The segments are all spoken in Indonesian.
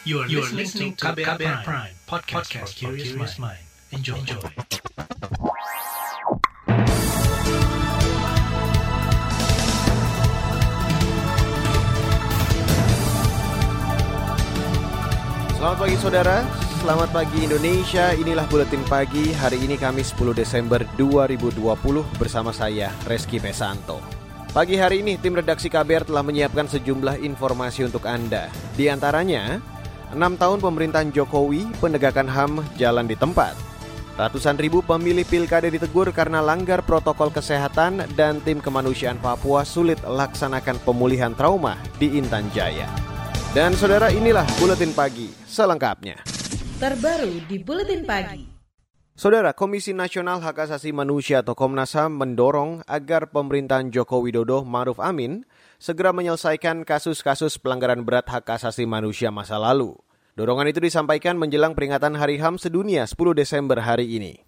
You are, you are listening to KBR, Prime, Prime podcast, podcast for curious mind. Enjoy. Enjoy. Selamat pagi saudara, selamat pagi Indonesia. Inilah buletin pagi hari ini Kamis 10 Desember 2020 bersama saya Reski Pesanto. Pagi hari ini tim redaksi KBR telah menyiapkan sejumlah informasi untuk Anda. Di antaranya, 6 tahun pemerintahan Jokowi, penegakan HAM jalan di tempat. Ratusan ribu pemilih pilkada ditegur karena langgar protokol kesehatan dan tim kemanusiaan Papua sulit laksanakan pemulihan trauma di Intan Jaya. Dan saudara inilah Buletin Pagi selengkapnya. Terbaru di Buletin Pagi. Saudara, Komisi Nasional Hak Asasi Manusia atau Komnas HAM mendorong agar pemerintahan Joko Widodo Maruf Amin segera menyelesaikan kasus-kasus pelanggaran berat hak asasi manusia masa lalu. Dorongan itu disampaikan menjelang peringatan Hari HAM sedunia 10 Desember hari ini.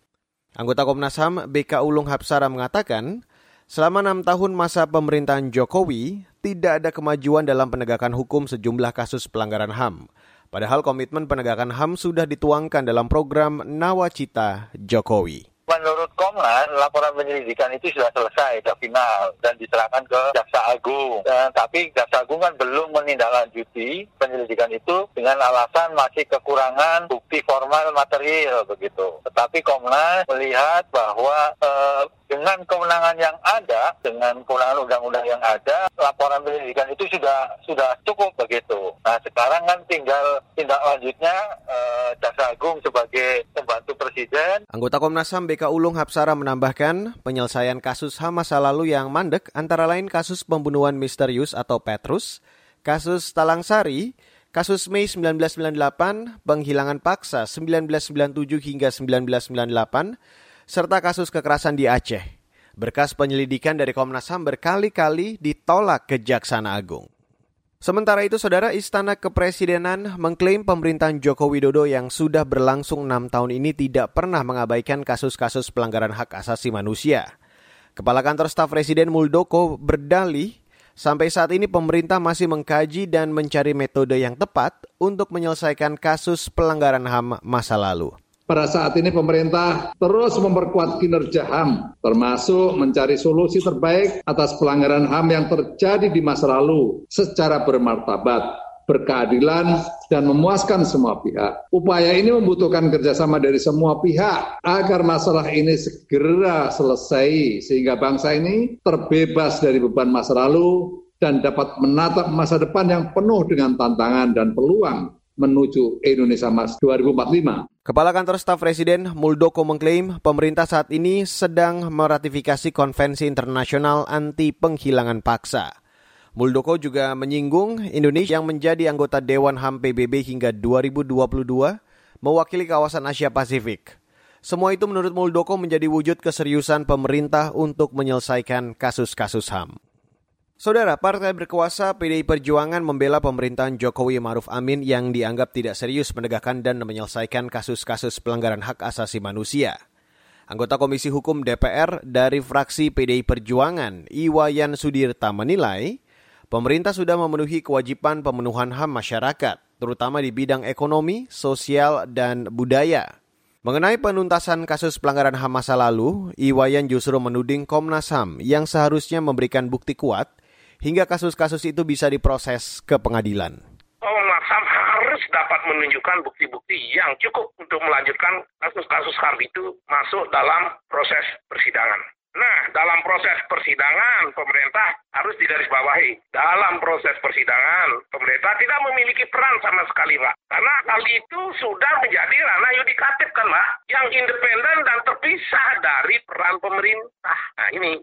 Anggota Komnas HAM BK Ulung Hapsara mengatakan, selama enam tahun masa pemerintahan Jokowi, tidak ada kemajuan dalam penegakan hukum sejumlah kasus pelanggaran HAM. Padahal komitmen penegakan HAM sudah dituangkan dalam program Nawacita Jokowi. Menurut Komnas, laporan penyelidikan itu sudah selesai, sudah final, dan diserahkan ke Jaksa Agung. Dan, tapi Jaksa Agung kan belum menindaklanjuti penyelidikan itu dengan alasan masih kekurangan bukti formal material begitu. Tetapi Komnas melihat bahwa eh, dengan kewenangan yang ada, dengan kewenangan undang-undang yang ada, laporan penyelidikan itu sudah sudah cukup begitu. Nah sekarang kan tinggal tindak lanjutnya eh, Jaksa Agung sebagai pembantu Presiden. Anggota Komnas HAM BK Ulung Hapsara menambahkan penyelesaian kasus HAM masa lalu yang mandek antara lain kasus pembunuhan misterius atau Petrus, kasus Talang Sari, kasus Mei 1998, penghilangan paksa 1997 hingga 1998, serta kasus kekerasan di Aceh. Berkas penyelidikan dari Komnas HAM berkali-kali ditolak Kejaksaan Agung. Sementara itu, Saudara Istana Kepresidenan mengklaim pemerintahan Joko Widodo yang sudah berlangsung enam tahun ini tidak pernah mengabaikan kasus-kasus pelanggaran hak asasi manusia. Kepala Kantor Staf Presiden Muldoko berdalih, sampai saat ini pemerintah masih mengkaji dan mencari metode yang tepat untuk menyelesaikan kasus pelanggaran HAM masa lalu. Pada saat ini pemerintah terus memperkuat kinerja HAM, termasuk mencari solusi terbaik atas pelanggaran HAM yang terjadi di masa lalu secara bermartabat, berkeadilan, dan memuaskan semua pihak. Upaya ini membutuhkan kerjasama dari semua pihak agar masalah ini segera selesai sehingga bangsa ini terbebas dari beban masa lalu dan dapat menatap masa depan yang penuh dengan tantangan dan peluang menuju Indonesia Mas 2045. Kepala Kantor Staf Presiden Muldoko mengklaim pemerintah saat ini sedang meratifikasi Konvensi Internasional Anti Penghilangan Paksa. Muldoko juga menyinggung Indonesia yang menjadi anggota Dewan HAM PBB hingga 2022 mewakili kawasan Asia Pasifik. Semua itu menurut Muldoko menjadi wujud keseriusan pemerintah untuk menyelesaikan kasus-kasus HAM. Saudara, partai berkuasa PDI Perjuangan membela pemerintahan Jokowi Maruf Amin yang dianggap tidak serius menegakkan dan menyelesaikan kasus-kasus pelanggaran hak asasi manusia. Anggota Komisi Hukum DPR dari fraksi PDI Perjuangan, Iwayan Sudirta menilai, pemerintah sudah memenuhi kewajiban pemenuhan HAM masyarakat, terutama di bidang ekonomi, sosial, dan budaya. Mengenai penuntasan kasus pelanggaran HAM masa lalu, Iwayan justru menuding Komnas HAM yang seharusnya memberikan bukti kuat hingga kasus-kasus itu bisa diproses ke pengadilan. Komnas HAM harus dapat menunjukkan bukti-bukti yang cukup untuk melanjutkan kasus-kasus HAM itu masuk dalam proses persidangan. Nah, dalam proses persidangan, pemerintah harus digarisbawahi. Dalam proses persidangan, pemerintah tidak memiliki peran sama sekali, Pak. Karena hal itu sudah menjadi ranah yudikatif, kan, Pak. Yang independen dan terpisah dari peran pemerintah. Nah, ini.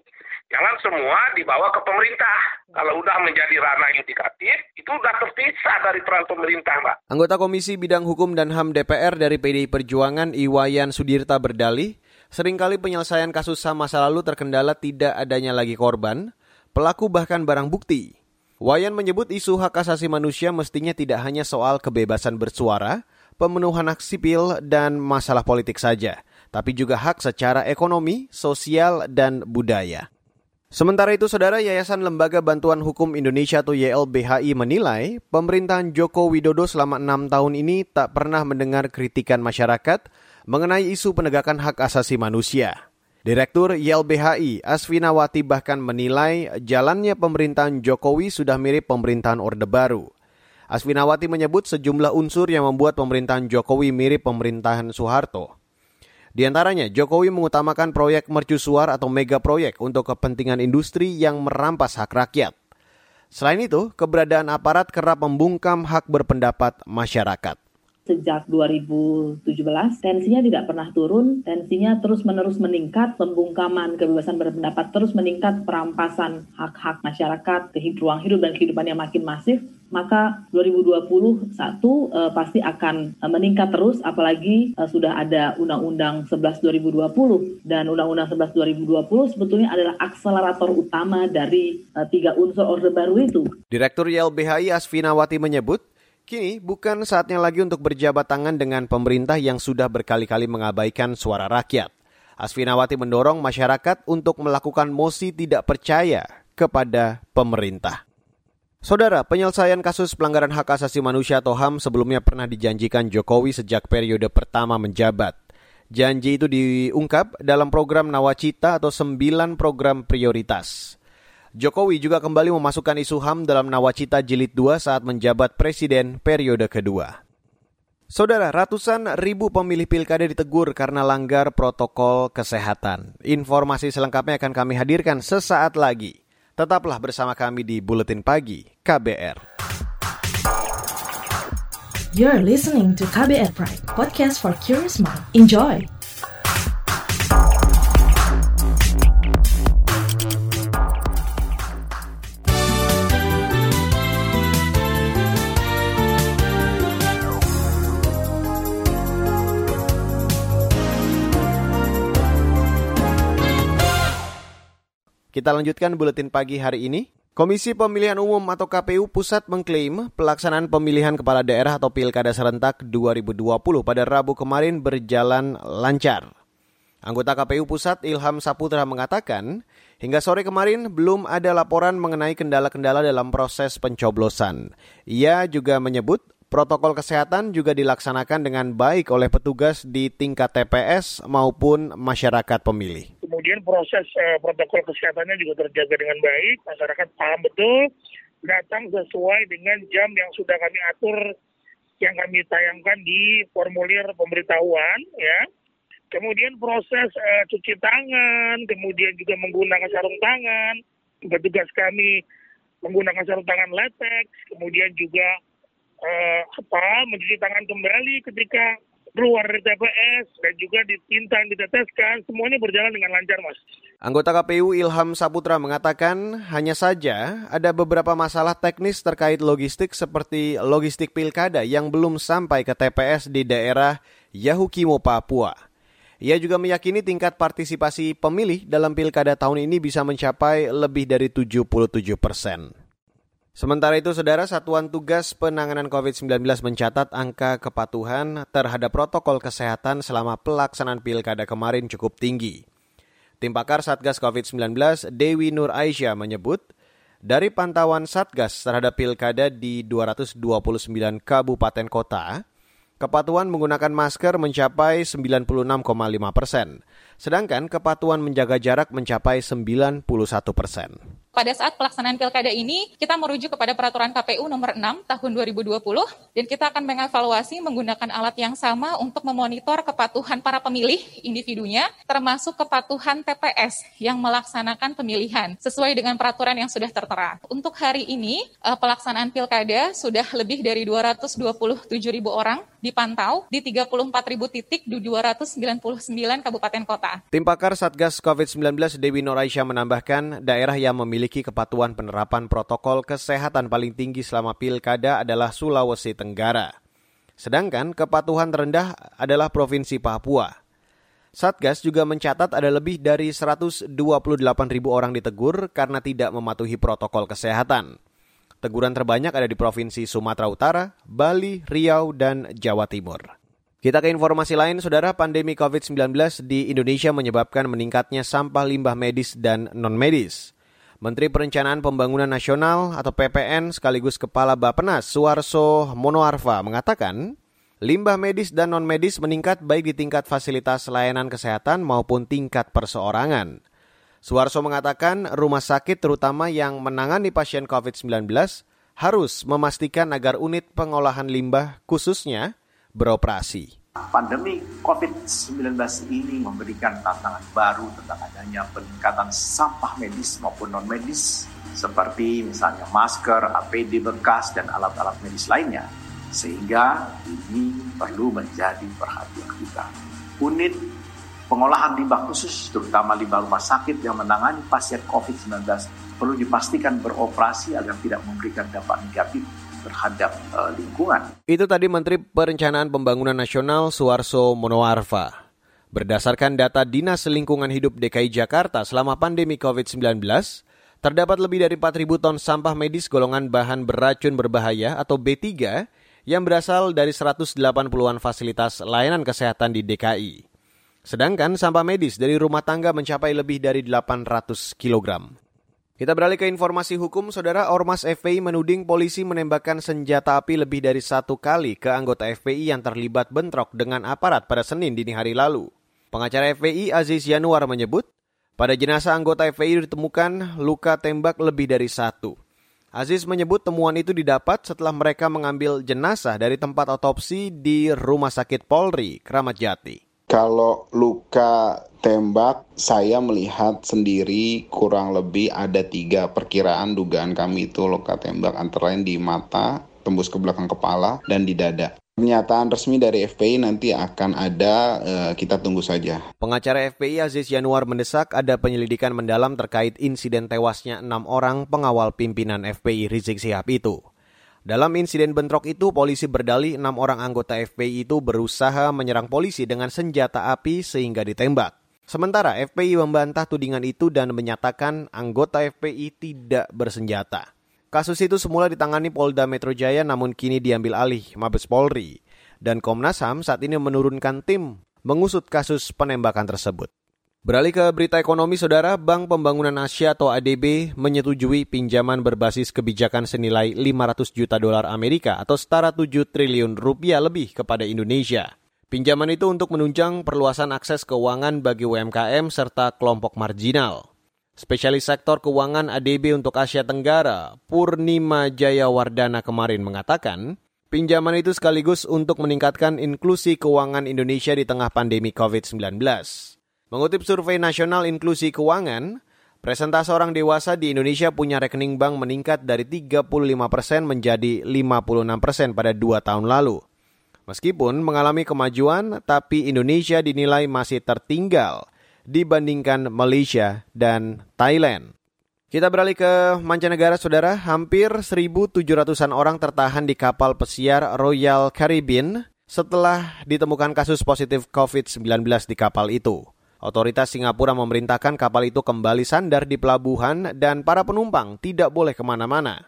Jangan semua dibawa ke pemerintah. Kalau udah menjadi ranah yudikatif, itu udah terpisah dari peran pemerintah, Pak. Anggota Komisi Bidang Hukum dan HAM DPR dari PDI Perjuangan, Iwayan Sudirta berdalih, sering kali penyelesaian kasus HAM masa lalu terkendala tidak adanya lagi korban, pelaku bahkan barang bukti. Wayan menyebut isu hak asasi manusia mestinya tidak hanya soal kebebasan bersuara, pemenuhan hak sipil, dan masalah politik saja, tapi juga hak secara ekonomi, sosial, dan budaya. Sementara itu, Saudara Yayasan Lembaga Bantuan Hukum Indonesia atau YLBHI menilai pemerintahan Joko Widodo selama enam tahun ini tak pernah mendengar kritikan masyarakat mengenai isu penegakan hak asasi manusia. Direktur YLBHI Asfinawati bahkan menilai jalannya pemerintahan Jokowi sudah mirip pemerintahan Orde Baru. Asfinawati menyebut sejumlah unsur yang membuat pemerintahan Jokowi mirip pemerintahan Soeharto. Di antaranya, Jokowi mengutamakan proyek mercusuar atau mega proyek untuk kepentingan industri yang merampas hak rakyat. Selain itu, keberadaan aparat kerap membungkam hak berpendapat masyarakat sejak 2017 tensinya tidak pernah turun, tensinya terus-menerus meningkat, pembungkaman kebebasan berpendapat terus meningkat, perampasan hak-hak masyarakat, ruang hidup dan kehidupan yang makin masif, maka 2021 uh, pasti akan uh, meningkat terus apalagi uh, sudah ada Undang-Undang 11 2020 dan Undang-Undang 11 2020 sebetulnya adalah akselerator utama dari uh, tiga unsur Orde Baru itu. Direktur YLBHI Asfinawati menyebut Kini bukan saatnya lagi untuk berjabat tangan dengan pemerintah yang sudah berkali-kali mengabaikan suara rakyat. Asfinawati mendorong masyarakat untuk melakukan mosi tidak percaya kepada pemerintah. Saudara, penyelesaian kasus pelanggaran hak asasi manusia atau HAM sebelumnya pernah dijanjikan Jokowi sejak periode pertama menjabat. Janji itu diungkap dalam program Nawacita atau sembilan program prioritas. Jokowi juga kembali memasukkan isu HAM dalam Nawacita Jilid 2 saat menjabat presiden periode kedua. Saudara, ratusan ribu pemilih pilkada ditegur karena langgar protokol kesehatan. Informasi selengkapnya akan kami hadirkan sesaat lagi. Tetaplah bersama kami di Buletin Pagi KBR. You're listening to KBR Pride, podcast for curious mind. Enjoy! Kita lanjutkan buletin pagi hari ini. Komisi Pemilihan Umum atau KPU Pusat mengklaim pelaksanaan pemilihan kepala daerah atau Pilkada serentak 2020 pada Rabu kemarin berjalan lancar. Anggota KPU Pusat Ilham Saputra mengatakan, hingga sore kemarin belum ada laporan mengenai kendala-kendala dalam proses pencoblosan. Ia juga menyebut protokol kesehatan juga dilaksanakan dengan baik oleh petugas di tingkat TPS maupun masyarakat pemilih kemudian proses uh, protokol kesehatannya juga terjaga dengan baik, masyarakat paham betul, datang sesuai dengan jam yang sudah kami atur, yang kami tayangkan di formulir pemberitahuan, ya. Kemudian proses uh, cuci tangan, kemudian juga menggunakan sarung tangan, petugas kami menggunakan sarung tangan latex, kemudian juga uh, apa mencuci tangan kembali ketika keluar dari TPS dan juga di tinta yang diteteskan, semuanya berjalan dengan lancar, Mas. Anggota KPU Ilham Saputra mengatakan hanya saja ada beberapa masalah teknis terkait logistik seperti logistik pilkada yang belum sampai ke TPS di daerah Yahukimo, Papua. Ia juga meyakini tingkat partisipasi pemilih dalam pilkada tahun ini bisa mencapai lebih dari 77 persen. Sementara itu, Saudara Satuan Tugas Penanganan COVID-19 mencatat angka kepatuhan terhadap protokol kesehatan selama pelaksanaan pilkada kemarin cukup tinggi. Tim pakar Satgas COVID-19 Dewi Nur Aisyah menyebut, dari pantauan Satgas terhadap pilkada di 229 kabupaten kota, kepatuhan menggunakan masker mencapai 96,5 persen, sedangkan kepatuhan menjaga jarak mencapai 91 persen pada saat pelaksanaan pilkada ini kita merujuk kepada peraturan KPU nomor 6 tahun 2020 dan kita akan mengevaluasi menggunakan alat yang sama untuk memonitor kepatuhan para pemilih individunya termasuk kepatuhan TPS yang melaksanakan pemilihan sesuai dengan peraturan yang sudah tertera. Untuk hari ini eh, pelaksanaan pilkada sudah lebih dari 227 ribu orang dipantau di 34 ribu titik di 299 kabupaten kota. Tim pakar Satgas COVID-19 Dewi Noraisha menambahkan daerah yang memiliki kepatuhan penerapan protokol kesehatan paling tinggi selama pilkada adalah Sulawesi Tenggara. Sedangkan kepatuhan terendah adalah Provinsi Papua. Satgas juga mencatat ada lebih dari 128 ribu orang ditegur karena tidak mematuhi protokol kesehatan. Teguran terbanyak ada di Provinsi Sumatera Utara, Bali, Riau, dan Jawa Timur. Kita ke informasi lain, saudara pandemi COVID-19 di Indonesia menyebabkan meningkatnya sampah limbah medis dan non-medis. Menteri Perencanaan Pembangunan Nasional atau PPN sekaligus Kepala Bapenas Suarso Monoarfa mengatakan, limbah medis dan non-medis meningkat baik di tingkat fasilitas layanan kesehatan maupun tingkat perseorangan. Suarso mengatakan rumah sakit terutama yang menangani pasien COVID-19 harus memastikan agar unit pengolahan limbah khususnya beroperasi. Pandemi COVID-19 ini memberikan tantangan baru tentang adanya peningkatan sampah medis maupun non-medis seperti misalnya masker, APD bekas, dan alat-alat medis lainnya. Sehingga ini perlu menjadi perhatian kita. Unit pengolahan limbah khusus, terutama limbah rumah sakit yang menangani pasien COVID-19, perlu dipastikan beroperasi agar tidak memberikan dampak negatif terhadap uh, lingkungan. Itu tadi Menteri Perencanaan Pembangunan Nasional Suarso Monoarfa. Berdasarkan data Dinas Lingkungan Hidup DKI Jakarta selama pandemi COVID-19, terdapat lebih dari 4.000 ton sampah medis golongan bahan beracun berbahaya atau B3 yang berasal dari 180-an fasilitas layanan kesehatan di DKI. Sedangkan sampah medis dari rumah tangga mencapai lebih dari 800 kilogram. Kita beralih ke informasi hukum, Saudara Ormas FPI menuding polisi menembakkan senjata api lebih dari satu kali ke anggota FPI yang terlibat bentrok dengan aparat pada Senin dini hari lalu. Pengacara FPI Aziz Yanuar menyebut, pada jenazah anggota FPI ditemukan luka tembak lebih dari satu. Aziz menyebut temuan itu didapat setelah mereka mengambil jenazah dari tempat otopsi di Rumah Sakit Polri, Kramat Jati. Kalau luka tembak, saya melihat sendiri kurang lebih ada tiga perkiraan dugaan kami itu luka tembak antara lain di mata, tembus ke belakang kepala, dan di dada. Pernyataan resmi dari FPI nanti akan ada, uh, kita tunggu saja. Pengacara FPI Aziz Yanuar mendesak ada penyelidikan mendalam terkait insiden tewasnya enam orang pengawal pimpinan FPI Rizik Sihab itu. Dalam insiden bentrok itu, polisi berdalih enam orang anggota FPI itu berusaha menyerang polisi dengan senjata api sehingga ditembak. Sementara FPI membantah tudingan itu dan menyatakan anggota FPI tidak bersenjata. Kasus itu semula ditangani Polda Metro Jaya namun kini diambil alih Mabes Polri. Dan Komnas HAM saat ini menurunkan tim mengusut kasus penembakan tersebut. Beralih ke berita ekonomi, Saudara, Bank Pembangunan Asia atau ADB menyetujui pinjaman berbasis kebijakan senilai 500 juta dolar Amerika atau setara 7 triliun rupiah lebih kepada Indonesia. Pinjaman itu untuk menunjang perluasan akses keuangan bagi UMKM serta kelompok marginal. Spesialis sektor keuangan ADB untuk Asia Tenggara, Purnima Jayawardana kemarin mengatakan, pinjaman itu sekaligus untuk meningkatkan inklusi keuangan Indonesia di tengah pandemi COVID-19. Mengutip survei nasional inklusi keuangan, presentase orang dewasa di Indonesia punya rekening bank meningkat dari 35 persen menjadi 56 persen pada dua tahun lalu. Meskipun mengalami kemajuan, tapi Indonesia dinilai masih tertinggal dibandingkan Malaysia dan Thailand. Kita beralih ke mancanegara, saudara. Hampir 1.700-an orang tertahan di kapal pesiar Royal Caribbean setelah ditemukan kasus positif COVID-19 di kapal itu. Otoritas Singapura memerintahkan kapal itu kembali sandar di pelabuhan dan para penumpang tidak boleh ke mana-mana.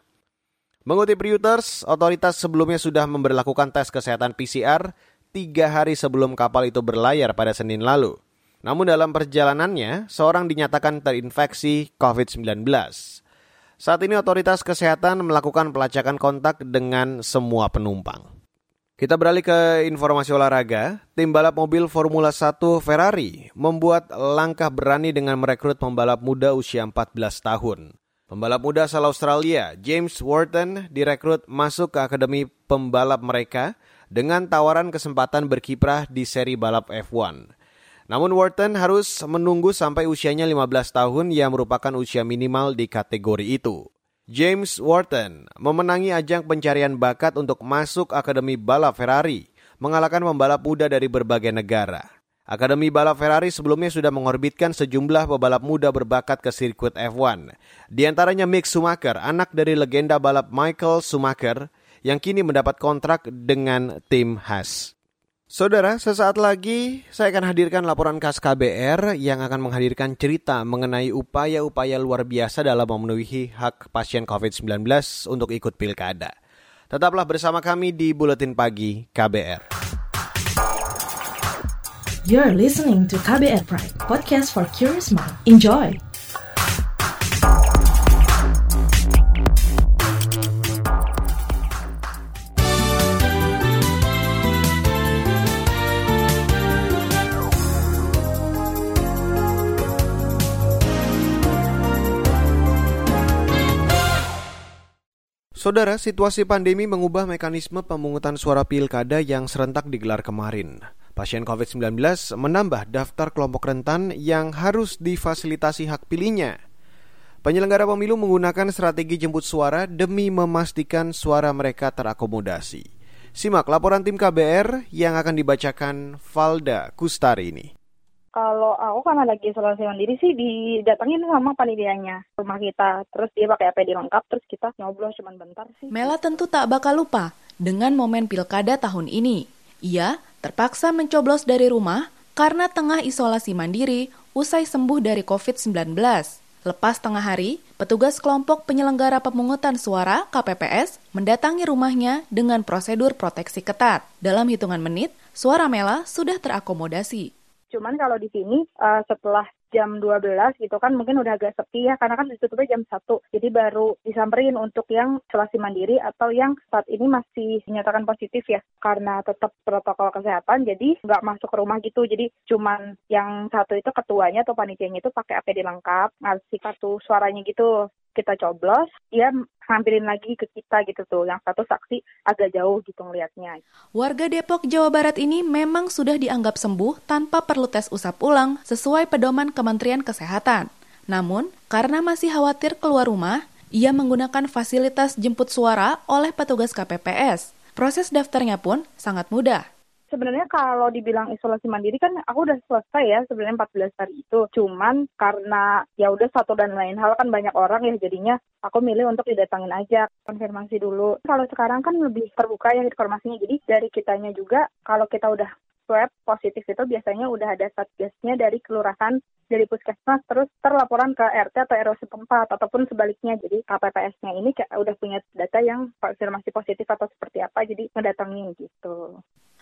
Mengutip Reuters, otoritas sebelumnya sudah memperlakukan tes kesehatan PCR tiga hari sebelum kapal itu berlayar pada Senin lalu. Namun dalam perjalanannya, seorang dinyatakan terinfeksi COVID-19. Saat ini otoritas kesehatan melakukan pelacakan kontak dengan semua penumpang. Kita beralih ke informasi olahraga. Tim balap mobil Formula 1 Ferrari membuat langkah berani dengan merekrut pembalap muda usia 14 tahun. Pembalap muda asal Australia, James Wharton, direkrut masuk ke akademi pembalap mereka dengan tawaran kesempatan berkiprah di seri balap F1. Namun Wharton harus menunggu sampai usianya 15 tahun yang merupakan usia minimal di kategori itu. James Wharton memenangi ajang pencarian bakat untuk masuk Akademi Balap Ferrari, mengalahkan pembalap muda dari berbagai negara. Akademi Balap Ferrari sebelumnya sudah mengorbitkan sejumlah pebalap muda berbakat ke sirkuit F1. Di antaranya Mick Schumacher, anak dari legenda balap Michael Schumacher, yang kini mendapat kontrak dengan tim Haas. Saudara, sesaat lagi saya akan hadirkan laporan khas KBR yang akan menghadirkan cerita mengenai upaya-upaya luar biasa dalam memenuhi hak pasien COVID-19 untuk ikut pilkada. Tetaplah bersama kami di Buletin Pagi KBR. You're listening to KBR Pride, podcast for curious mind. Enjoy! Saudara, situasi pandemi mengubah mekanisme pemungutan suara pilkada yang serentak digelar kemarin. Pasien COVID-19 menambah daftar kelompok rentan yang harus difasilitasi hak pilihnya. Penyelenggara pemilu menggunakan strategi jemput suara demi memastikan suara mereka terakomodasi. Simak laporan tim KBR yang akan dibacakan Valda Kustari ini. Kalau aku karena lagi isolasi mandiri sih didatengin sama panitianya rumah kita. Terus dia pakai APD lengkap, terus kita ngobrol cuma bentar sih. Mela tentu tak bakal lupa dengan momen pilkada tahun ini. Ia terpaksa mencoblos dari rumah karena tengah isolasi mandiri usai sembuh dari COVID-19. Lepas tengah hari, petugas kelompok penyelenggara pemungutan suara KPPS mendatangi rumahnya dengan prosedur proteksi ketat. Dalam hitungan menit, suara Mela sudah terakomodasi. Cuman kalau di sini uh, setelah jam 12 gitu kan mungkin udah agak sepi ya karena kan ditutupnya jam 1. Jadi baru disamperin untuk yang isolasi mandiri atau yang saat ini masih dinyatakan positif ya karena tetap protokol kesehatan jadi nggak masuk ke rumah gitu. Jadi cuman yang satu itu ketuanya atau panitianya itu pakai APD lengkap, ngasih kartu suaranya gitu kita coblos, dia ngambilin lagi ke kita gitu tuh. Yang satu saksi agak jauh gitu ngelihatnya. Warga Depok, Jawa Barat ini memang sudah dianggap sembuh tanpa perlu tes usap ulang sesuai pedoman Kementerian Kesehatan. Namun, karena masih khawatir keluar rumah, ia menggunakan fasilitas jemput suara oleh petugas KPPS. Proses daftarnya pun sangat mudah sebenarnya kalau dibilang isolasi mandiri kan aku udah selesai ya sebenarnya 14 hari itu. Cuman karena ya udah satu dan lain hal kan banyak orang ya jadinya aku milih untuk didatangin aja konfirmasi dulu. Kalau sekarang kan lebih terbuka ya informasinya. Jadi dari kitanya juga kalau kita udah swab positif itu biasanya udah ada satgasnya dari kelurahan dari puskesmas terus terlaporan ke RT atau RW setempat ataupun sebaliknya jadi KPPS-nya ini udah punya data yang konfirmasi positif atau seperti apa jadi ngedatangin gitu.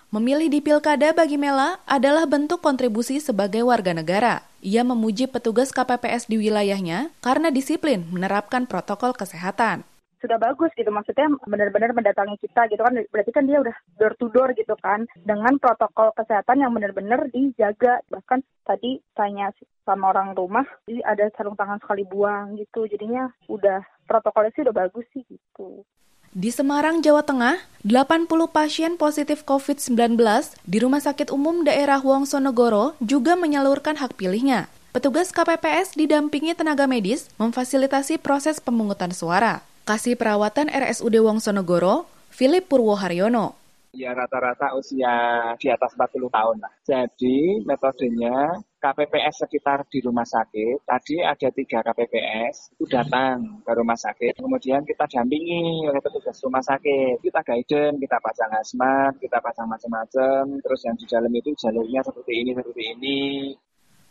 Memilih di pilkada bagi Mela adalah bentuk kontribusi sebagai warga negara. Ia memuji petugas KPPS di wilayahnya karena disiplin menerapkan protokol kesehatan. Sudah bagus gitu maksudnya benar-benar mendatangi kita gitu kan. Berarti kan dia udah door to door gitu kan dengan protokol kesehatan yang benar-benar dijaga. Bahkan tadi tanya sama orang rumah jadi ada sarung tangan sekali buang gitu. Jadinya udah protokolnya sih udah bagus sih gitu di Semarang, Jawa Tengah, 80 pasien positif COVID-19 di Rumah Sakit Umum Daerah Wongsonegoro juga menyalurkan hak pilihnya. Petugas KPPS didampingi tenaga medis memfasilitasi proses pemungutan suara. Kasih perawatan RSUD Wongsonegoro, Philip Purwoharyono. Ya rata-rata usia di atas 40 tahun lah. Jadi metodenya KPPS sekitar di rumah sakit, tadi ada tiga KPPS, itu datang ke rumah sakit, kemudian kita dampingi oleh petugas rumah sakit, kita guidance, kita pasang hazmat, kita pasang macam-macam, terus yang di dalam itu jalurnya seperti ini, seperti ini.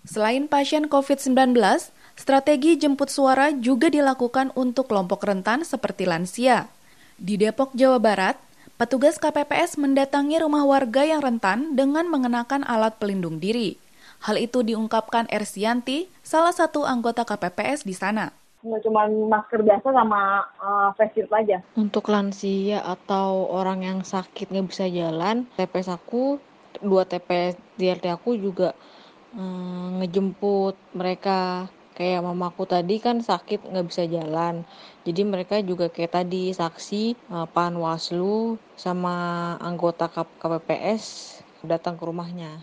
Selain pasien COVID-19, strategi jemput suara juga dilakukan untuk kelompok rentan seperti lansia. Di Depok, Jawa Barat, petugas KPPS mendatangi rumah warga yang rentan dengan mengenakan alat pelindung diri. Hal itu diungkapkan Ersianti, salah satu anggota KPPS di sana. Nggak cuma masker biasa sama uh, face shield aja. Untuk lansia atau orang yang sakit nggak bisa jalan, TPS aku, dua TPS di RT aku juga um, ngejemput mereka kayak mamaku tadi kan sakit nggak bisa jalan jadi mereka juga kayak tadi saksi uh, panwaslu sama anggota KPPS datang ke rumahnya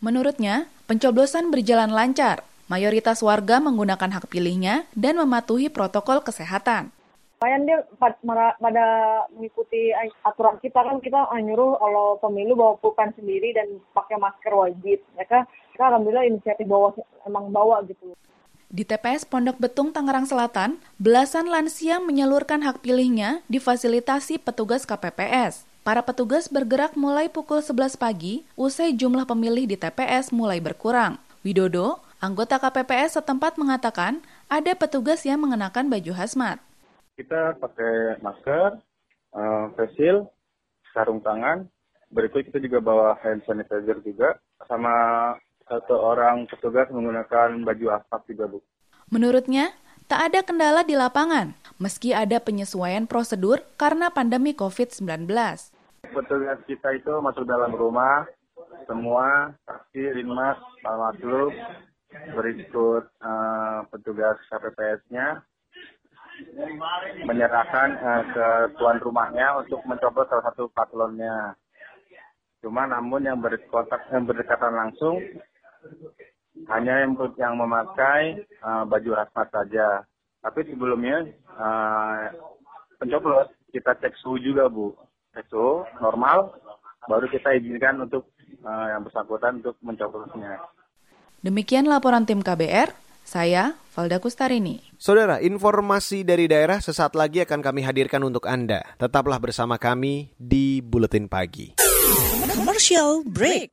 Menurutnya, pencoblosan berjalan lancar. Mayoritas warga menggunakan hak pilihnya dan mematuhi protokol kesehatan. Lumayan dia pada mengikuti aturan kita kan kita nyuruh kalau pemilu bawa pulpen sendiri dan pakai masker wajib. Mereka, mereka alhamdulillah inisiatif bawa emang bawa gitu. Di TPS Pondok Betung, Tangerang Selatan, belasan lansia menyalurkan hak pilihnya difasilitasi petugas KPPS. Para petugas bergerak mulai pukul 11 pagi, usai jumlah pemilih di TPS mulai berkurang. Widodo, anggota KPPS setempat mengatakan ada petugas yang mengenakan baju hazmat. Kita pakai masker, uh, face shield, sarung tangan, berikut kita juga bawa hand sanitizer juga, sama satu orang petugas menggunakan baju asap juga, Bu. Menurutnya, tak ada kendala di lapangan, meski ada penyesuaian prosedur karena pandemi COVID-19. Petugas kita itu masuk dalam rumah, semua saksi, Rinmas, Bawaslu, berikut uh, petugas KPPS-nya, menyerahkan uh, ke tuan rumahnya untuk mencoblos salah satu paslonnya. Cuma namun yang berkontak yang berdekatan langsung hanya yang yang memakai uh, baju hazmat saja. Tapi sebelumnya uh, pencoblos kita cek suhu juga bu, cek suhu normal, baru kita izinkan untuk uh, yang bersangkutan untuk mencoblosnya. Demikian laporan tim KBR, saya Valda Kustarini. Saudara, informasi dari daerah sesaat lagi akan kami hadirkan untuk Anda. Tetaplah bersama kami di Buletin Pagi. Commercial break.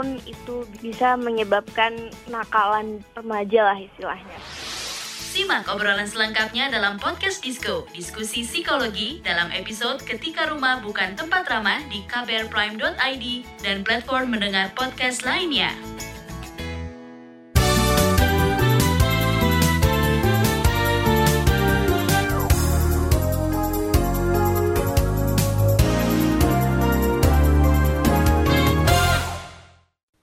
itu bisa menyebabkan nakalan remaja lah istilahnya. Simak obrolan selengkapnya dalam podcast Disco, diskusi psikologi dalam episode Ketika Rumah Bukan Tempat Ramah di kbrprime.id dan platform mendengar podcast lainnya.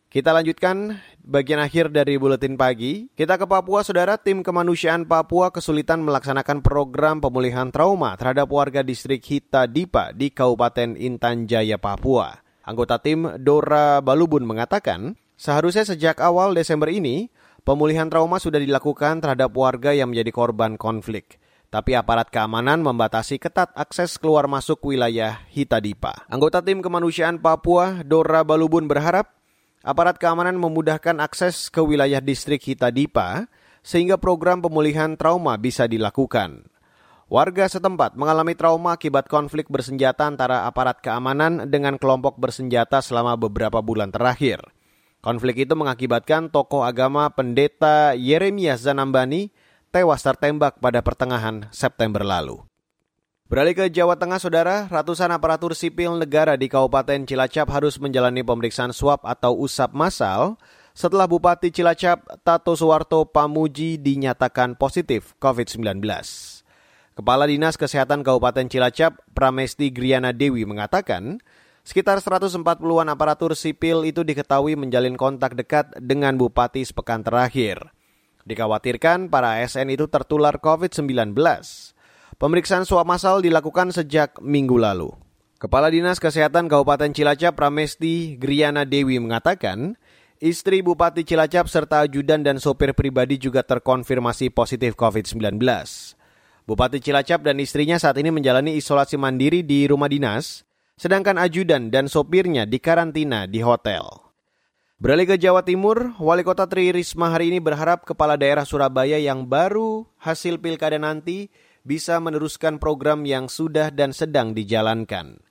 Kita lanjutkan bagian akhir dari buletin pagi. Kita ke Papua, saudara. Tim kemanusiaan Papua kesulitan melaksanakan program pemulihan trauma terhadap warga distrik Hita Dipa di Kabupaten Intan Jaya, Papua. Anggota tim Dora Balubun mengatakan, seharusnya sejak awal Desember ini, pemulihan trauma sudah dilakukan terhadap warga yang menjadi korban konflik tapi aparat keamanan membatasi ketat akses keluar masuk wilayah Hitadipa. Anggota tim kemanusiaan Papua, Dora Balubun berharap aparat keamanan memudahkan akses ke wilayah distrik Hitadipa sehingga program pemulihan trauma bisa dilakukan. Warga setempat mengalami trauma akibat konflik bersenjata antara aparat keamanan dengan kelompok bersenjata selama beberapa bulan terakhir. Konflik itu mengakibatkan tokoh agama pendeta Yeremia Zanambani tewas tertembak pada pertengahan September lalu. Beralih ke Jawa Tengah, saudara, ratusan aparatur sipil negara di Kabupaten Cilacap harus menjalani pemeriksaan swab atau usap massal setelah Bupati Cilacap Tato Suwarto Pamuji dinyatakan positif COVID-19. Kepala Dinas Kesehatan Kabupaten Cilacap, Pramesti Griana Dewi mengatakan, sekitar 140-an aparatur sipil itu diketahui menjalin kontak dekat dengan Bupati sepekan terakhir. Dikhawatirkan para ASN itu tertular COVID-19. Pemeriksaan swab massal dilakukan sejak minggu lalu. Kepala Dinas Kesehatan Kabupaten Cilacap Pramesti Griana Dewi mengatakan, istri Bupati Cilacap serta ajudan dan sopir pribadi juga terkonfirmasi positif COVID-19. Bupati Cilacap dan istrinya saat ini menjalani isolasi mandiri di rumah dinas, sedangkan ajudan dan sopirnya dikarantina di hotel. Beralih ke Jawa Timur, Wali Kota Tri Risma hari ini berharap kepala daerah Surabaya yang baru hasil pilkada nanti bisa meneruskan program yang sudah dan sedang dijalankan.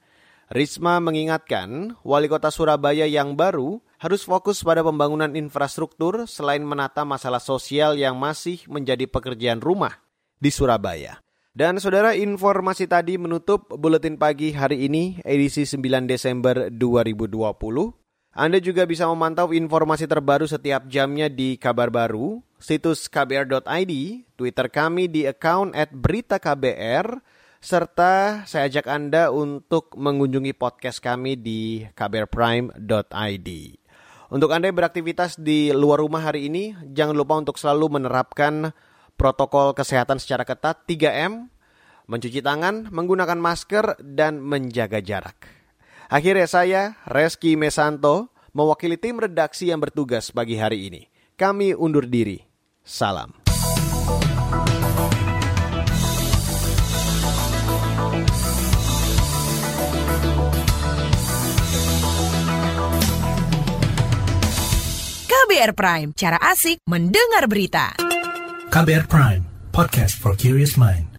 Risma mengingatkan, wali kota Surabaya yang baru harus fokus pada pembangunan infrastruktur selain menata masalah sosial yang masih menjadi pekerjaan rumah di Surabaya. Dan saudara informasi tadi menutup buletin pagi hari ini edisi 9 Desember 2020. Anda juga bisa memantau informasi terbaru setiap jamnya di kabar baru, situs kbr.id, Twitter kami di account at berita KBR, serta saya ajak Anda untuk mengunjungi podcast kami di kbrprime.id. Untuk Anda yang beraktivitas di luar rumah hari ini, jangan lupa untuk selalu menerapkan protokol kesehatan secara ketat 3M, mencuci tangan, menggunakan masker, dan menjaga jarak. Akhirnya saya, Reski Mesanto, mewakili tim redaksi yang bertugas pagi hari ini. Kami undur diri. Salam. KBR Prime, cara asik mendengar berita. KBR Prime, podcast for curious mind.